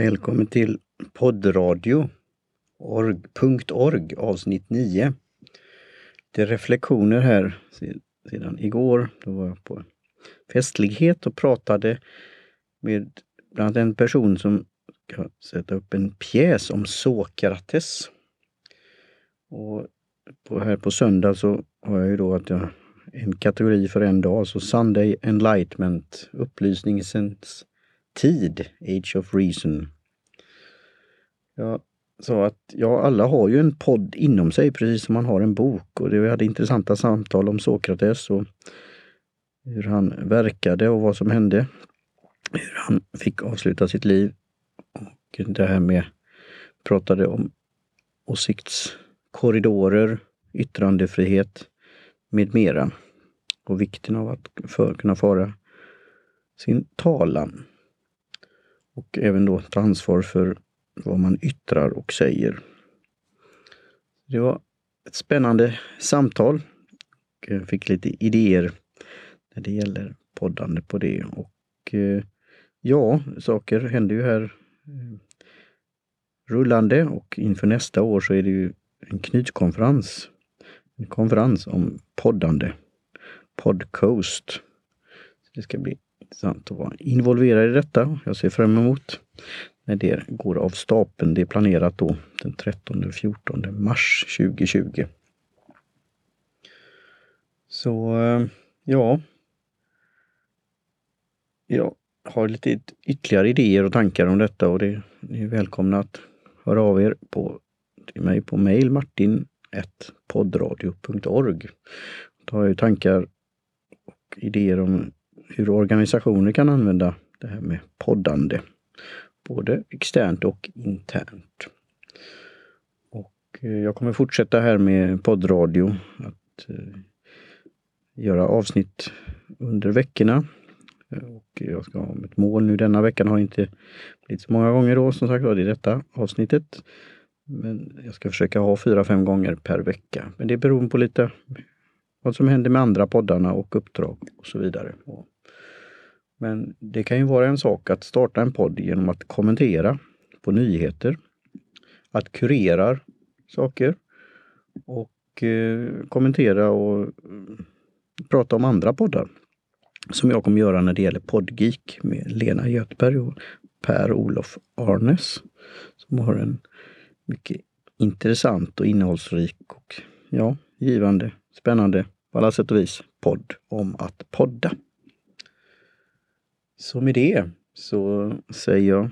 Välkommen till poddradio.org avsnitt 9. Det är reflektioner här sedan igår. Då var jag på festlighet och pratade med bland annat en person som ska sätta upp en pjäs om Sokrates. Och på, här på söndag så har jag ju då att jag en kategori för en dag, så Sunday Enlightenment, upplysningens tid, Age of Reason. Jag sa att ja, alla har ju en podd inom sig precis som man har en bok och det, vi hade intressanta samtal om Sokrates och hur han verkade och vad som hände. Hur han fick avsluta sitt liv. Och det här med, pratade om åsiktskorridorer, yttrandefrihet med mera. Och vikten av att för, kunna föra sin talan. Och även då ta ansvar för vad man yttrar och säger. Det var ett spännande samtal. Jag fick lite idéer när det gäller poddande på det. Och eh, ja, saker händer ju här eh, rullande och inför nästa år så är det ju en knytkonferens. En konferens om poddande. Podcoast. Det ska bli intressant att vara involverad i detta. Jag ser fram emot när det går av stapeln. Det är planerat då den 13 14 mars 2020. Så eh, ja. Jag har lite ytterligare idéer och tankar om detta och det är välkomna att höra av er på, till mig på mail martin.poddradio.org. Då har jag tankar och idéer om hur organisationer kan använda det här med poddande. Både externt och internt. Och eh, jag kommer fortsätta här med poddradio. Att eh, göra avsnitt under veckorna. Eh, och jag ska ha ett mål nu denna veckan. Har inte blivit så många gånger då som sagt var, det är detta avsnittet. Men jag ska försöka ha fyra, fem gånger per vecka. Men det beror på lite vad som händer med andra poddarna och uppdrag och så vidare. Men det kan ju vara en sak att starta en podd genom att kommentera på nyheter, att kurera saker och eh, kommentera och eh, prata om andra poddar. Som jag kommer göra när det gäller Podgeek med Lena Göthberg och Per-Olof Arnes. Som har en mycket intressant och innehållsrik och ja, givande, spännande på alla sätt och vis podd om att podda. Så med det så säger jag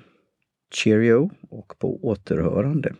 cheerio och på återhörande.